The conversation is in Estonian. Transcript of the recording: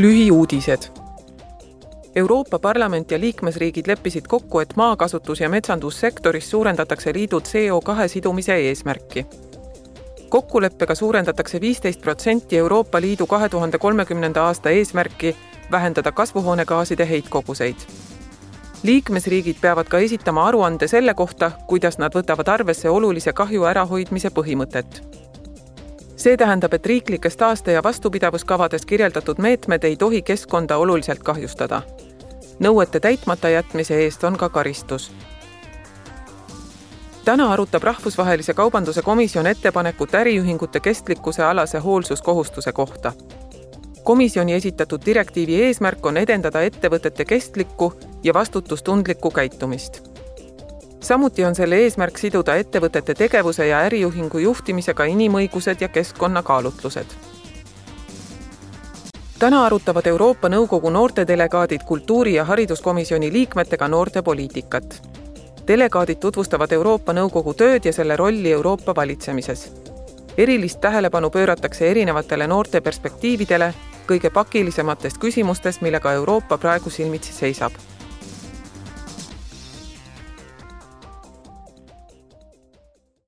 lühiuudised. Euroopa Parlament ja liikmesriigid leppisid kokku, et maakasutus- ja metsandussektoris suurendatakse liidu CO2 sidumise eesmärki. kokkuleppega suurendatakse viisteist protsenti Euroopa Liidu kahe tuhande kolmekümnenda aasta eesmärki vähendada kasvuhoonegaaside heitkoguseid. liikmesriigid peavad ka esitama aruande selle kohta, kuidas nad võtavad arvesse olulise kahju ärahoidmise põhimõtet see tähendab, et riiklikes taaste- ja vastupidavuskavades kirjeldatud meetmed ei tohi keskkonda oluliselt kahjustada. nõuete täitmata jätmise eest on ka karistus. täna arutab Rahvusvahelise Kaubanduse Komisjon ettepanekut äriühingute kestlikkuse alase hoolsuskohustuse kohta. komisjoni esitatud direktiivi eesmärk on edendada ettevõtete kestlikku ja vastutustundlikku käitumist samuti on selle eesmärk siduda ettevõtete tegevuse ja äriühingu juhtimisega inimõigused ja keskkonnakaalutlused. täna arutavad Euroopa Nõukogu noortedelegaadid kultuuri- ja hariduskomisjoni liikmetega noortepoliitikat. delegaadid tutvustavad Euroopa Nõukogu tööd ja selle rolli Euroopa valitsemises. erilist tähelepanu pööratakse erinevatele noorte perspektiividele kõige pakilisematest küsimustest, millega Euroopa praegu silmitsi seisab